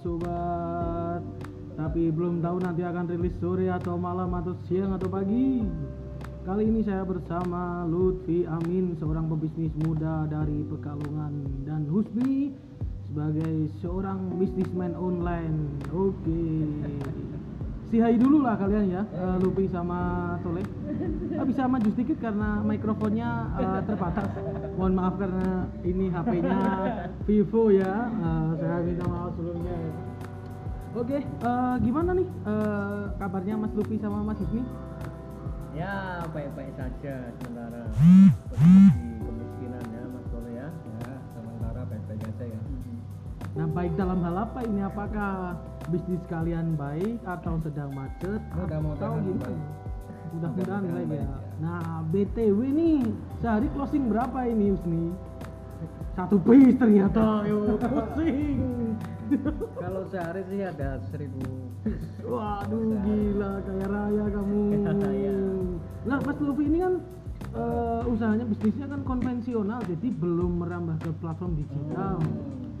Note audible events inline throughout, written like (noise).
sobat-sobat Tapi belum tahu nanti akan rilis sore atau malam atau siang atau pagi. Kali ini saya bersama Lutfi Amin Seorang pebisnis muda dari Pekalongan. Dan Husni sebagai seorang bisnismen online. Oke Si hai dulu lah kalian ya uh, Lutfi sama Tole Ah, Bisa maju sedikit karena mikrofonnya uh, terbatas Mohon maaf karena ini HP-nya Vivo ya Uh, Saya minta maaf sebelumnya Oke, eh, gimana nih eh, kabarnya Mas Luffy sama Mas Husni? Ya baik-baik saja sementara kondisi kemiskinan ya Mas Tole ya. Ya sementara baik-baik aja ya. Nah, baik dalam hal apa ini? Apakah bisnis kalian baik atau sedang macet? Mudah-mudahan atau gimana? baik. Mudah-mudahan baik ya. baik, ya. Nah, BTW nih sehari closing berapa ini Husni? Satu piece ternyata, yo pusing. Kalau sehari sih ada seribu. Waduh gila kaya raya kamu. (laughs) Nah Mas Luffy ini kan eh, usahanya bisnisnya kan konvensional jadi belum merambah ke platform digital.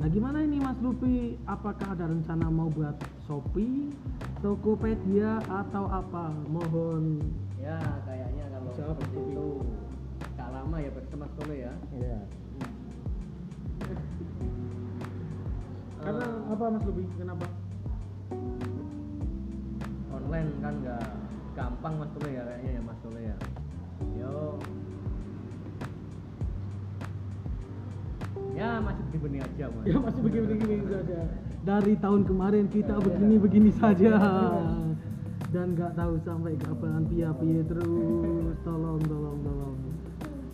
Nah gimana ini Mas Luffy? Apakah ada rencana mau buat Shopee, Tokopedia atau apa? Mohon. Ya kayaknya kalau Jawab, seperti itu gak lama ya berarti Mas Tole ya. Iya. Karena apa Mas Luffy? Kenapa? Online kan nggak gampang Mas Tole ya kayaknya ya Mas Tole ya. Yo. Ya masih begini aja Mas. Ya masih begini-begini saja. Dari tahun kemarin kita begini-begini saja. Dan nggak tahu sampai kapan pia-pia terus. Tolong, tolong, tolong.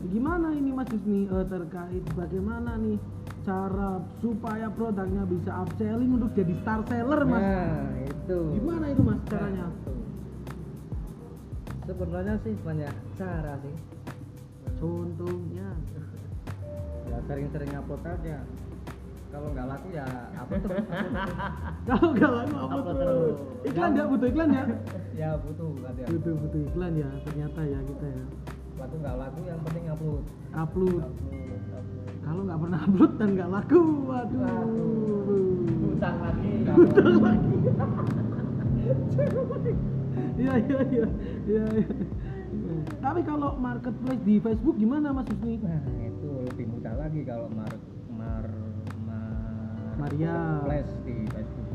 Gimana ini Mas Husni eh, terkait bagaimana nih cara supaya produknya bisa upselling untuk jadi star seller Mas? Nah, itu. Gimana itu Mas caranya? Nah, itu. Sebenarnya sih banyak cara sih. Contohnya. Ya sering-sering upload aja. Kalau nggak laku ya upload terus. (laughs) Kalau nggak laku apa terus? terus. Iklan ya, butuh iklan ya? ya butuh ya. Butuh butuh iklan ya ternyata ya kita ya. Laku nggak laku yang penting upload. Upload. Upload, upload. Kalau nggak pernah upload dan nggak laku, waduh. Waduh. Utang lagi. (laughs) Utang lagi. (laughs) Iya iya iya iya. Tapi kalau marketplace di Facebook gimana Mas Husni? Nah, itu lebih mudah lagi kalau mar mar mar Maria. Flash di Facebook.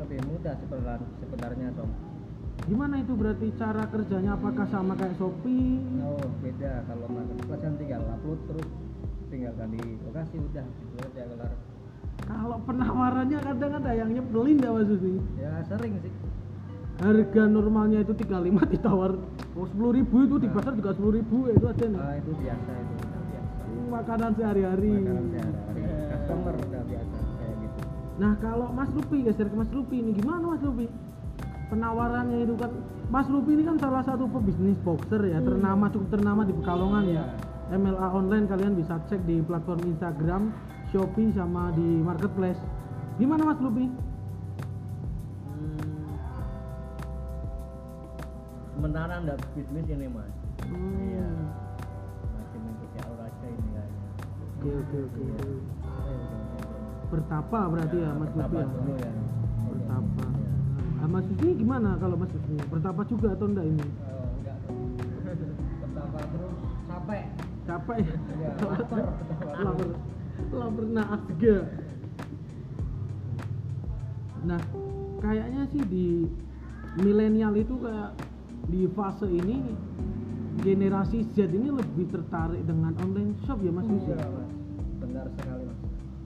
Lebih mudah sebenarnya sebenarnya dong. Gimana itu berarti cara kerjanya? Apakah sama kayak Shopee? Oh, beda kalau marketplace kan tinggal upload terus tinggal ganti lokasi udah gitu aja kelar. Kalau penawarannya kadang ada yang nyebelin ya Mas Husni. Ya sering sih. Harga normalnya itu 35 ditawar oh 10 ribu itu di pasar juga 10 ribu itu aja nih. Ah, itu biasa itu biasa. Makanan sehari-hari. Makanan sehari-hari. Customer udah biasa kayak gitu. Nah kalau Mas Lupi geser ke Mas Lupi ini gimana Mas Lupi? Penawarannya itu kan Mas Lupi ini kan salah satu pebisnis boxer ya ternama cukup ternama di Pekalongan ya. MLA online kalian bisa cek di platform Instagram, Shopee sama di marketplace. Gimana Mas Lupi? Sementara ndak bisnis ini mas. Hmm. Iya. Masih mengikuti aura aja ini kayaknya. Oke oke oke. Iya. Bertapa berarti ya Mas Lupi Pertama ya. dulu ya. Bertapa. Ah, Mas Lupi gimana kalau Mas Lupi? Bertapa juga atau enggak ini? Oh, enggak. Pertama terus capek. Capek ya? Iya, lapar. (laughs) lapar lapar nah asga nah kayaknya sih di milenial itu kayak di fase ini generasi Z ini lebih tertarik dengan online shop ya mas? Iya, mas. Benar sekali mas.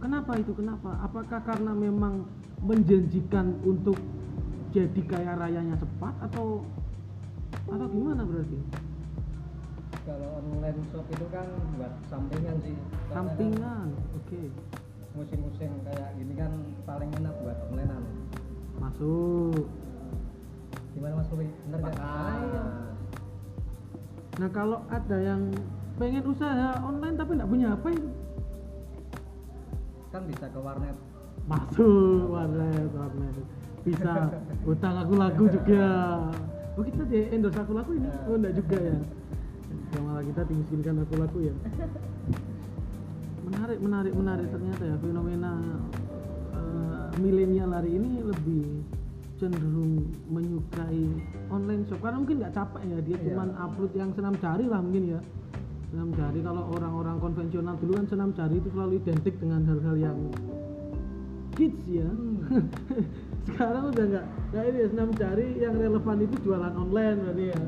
kenapa itu kenapa apakah karena memang menjanjikan untuk jadi kaya rayanya cepat atau atau gimana berarti Kalau online shop itu kan buat sampingan sih. Sampingan oke Musim-musim kayak gini kan paling enak buat onlinean. masuk Gimana mas Rupi? Bener nggak? Nah kalau ada yang pengen usaha online tapi nggak punya HP, kan bisa ke warnet. masuk warnet warnet bisa utang aku lagu juga. Oh kita di endorse aku lagu ini? Oh enggak juga ya. Ya malah kita dimiskinkan aku lagu ya. Menarik menarik menarik ternyata ya fenomena eh, milenial hari ini lebih cenderung menyukai online shop. Karena mungkin nggak capek ya dia Iya. cuman upload yang senam jari lah mungkin ya. Senam jari kalau orang-orang konvensional dulu kan senam jari itu selalu identik dengan hal-hal yang kids ya. Hmm. (laughs) sekarang udah nggak nah ini ya, senam jari yang relevan itu jualan online berarti ya.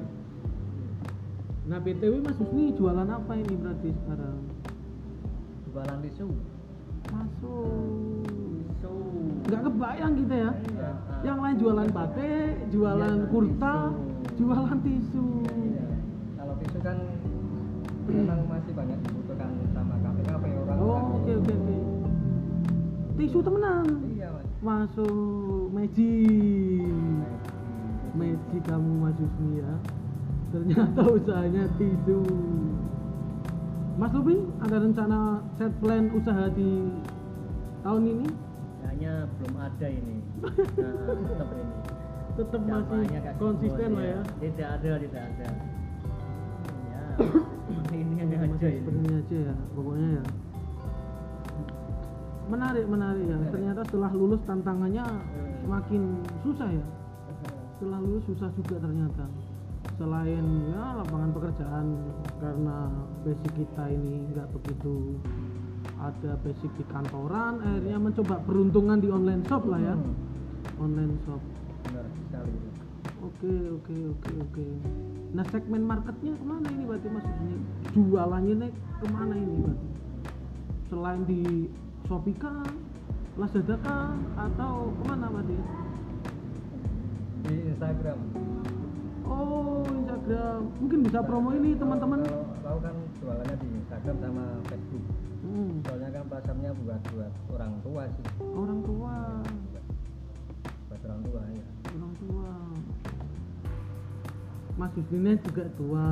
Nah btw mas Husni jualan apa ini berarti sekarang? Jualan tisu. Masuk nggak kebayang kita ya. Iya. yang lain jualan batik jualan Iya, kurta jualan tisu. Iya. kalau tisu kan memang masih banyak dibutuhkan sama kafe-kafe orang oh kan. oke oke oke. Tisu temenan. Iya mas. Masuk magic magic kamu Mas Husni ya. Ternyata usahanya tisu. Mas Lubi ada rencana set plan usaha di tahun ini kayaknya belum ada ini. (laughs) Nah, tetap ini. Tetap masih kayak konsisten gitu lah ya. Tidak ada tidak ada. Ya (coughs) ini aja masih seperti ini. aja ya pokoknya ya. Menarik menarik ya. Ternyata setelah lulus tantangannya semakin susah ya. Setelah lulus susah juga ternyata. Selain ya lapangan pekerjaan karena basic kita ini nggak begitu ada basic di kantoran akhirnya mencoba peruntungan di online shop lah ya Hmm, online shop benar sekali. Oke oke oke oke. Nah segmen marketnya ke mana ini berarti maksudnya? Jualannya nih ke mana ini berarti? Selain di Shopee kah, Lazada kah, atau ke mana berarti? di Instagram Oh Instagram. Mungkin bisa promo ini teman-teman. kalau tahu kan jualannya di Instagram sama Facebook Hmm, soalnya kan pasarnya buat buat orang tua sih orang tua, buat orang tua ya orang tua. Mas Yusrina juga tua.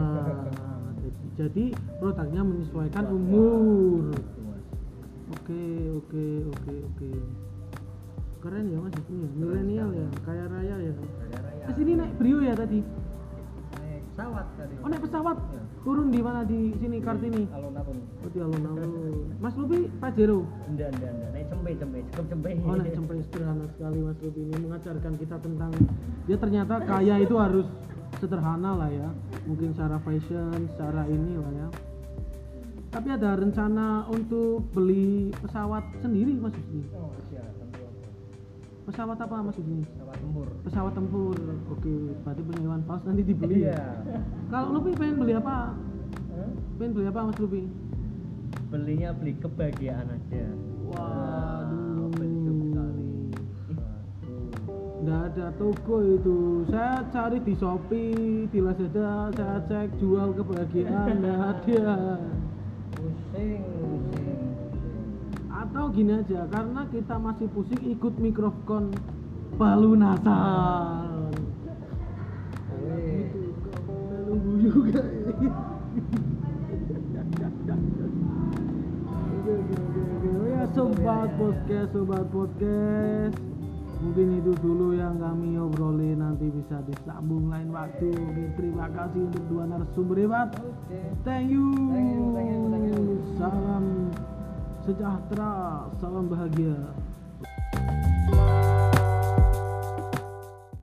Jadi, (laughs) jadi produknya menyesuaikan umur. Mas. Oke, oke, oke, oke. Keren ya Mas ini ya, milenial ya, kaya raya ya. Raya raya Ke sini naik Brio ya tadi. Pesawat tadi Oh naik pesawat. Ya. Turun di mana di sini Kartini. alun-alun Oh di alun-alun. (laughs) Mas Lubi Pajero. enggak enggak enggak naik cempe cempe cukup cempe Oh naik (laughs) sampai sederhana sekali Mas Lubi ini mengajarkan kita tentang dia ternyata kaya itu harus sederhana lah ya. Mungkin secara fashion, secara ini lah ya. Tapi ada rencana untuk beli pesawat sendiri Mas Husni. oh siap Pesawat apa Mas Husni? pesawat tempur. Pesawat tempur. Oke berarti penyewaan paus nanti dibeli iya. Kalau Lupi pengen beli apa? Pengen beli apa mas Lupi belinya beli kebahagiaan aja. Waduh. Bentuk sekali nggak ada toko itu. Saya cari di Shopee di Lazada saya cek jual kebahagiaan nggak ada. Pusing atau gini aja karena kita masih pusing ikut mikrofon pelunasan nunggu juga ya sobat podcast, sobat podcast. Mungkin itu dulu yang kami obrolin nanti bisa disambung lain waktu. Oke, terima kasih untuk dua narasumber hebat. oke Thank you. Thank you, thank you, thank you. Salam sejahtera, salam bahagia.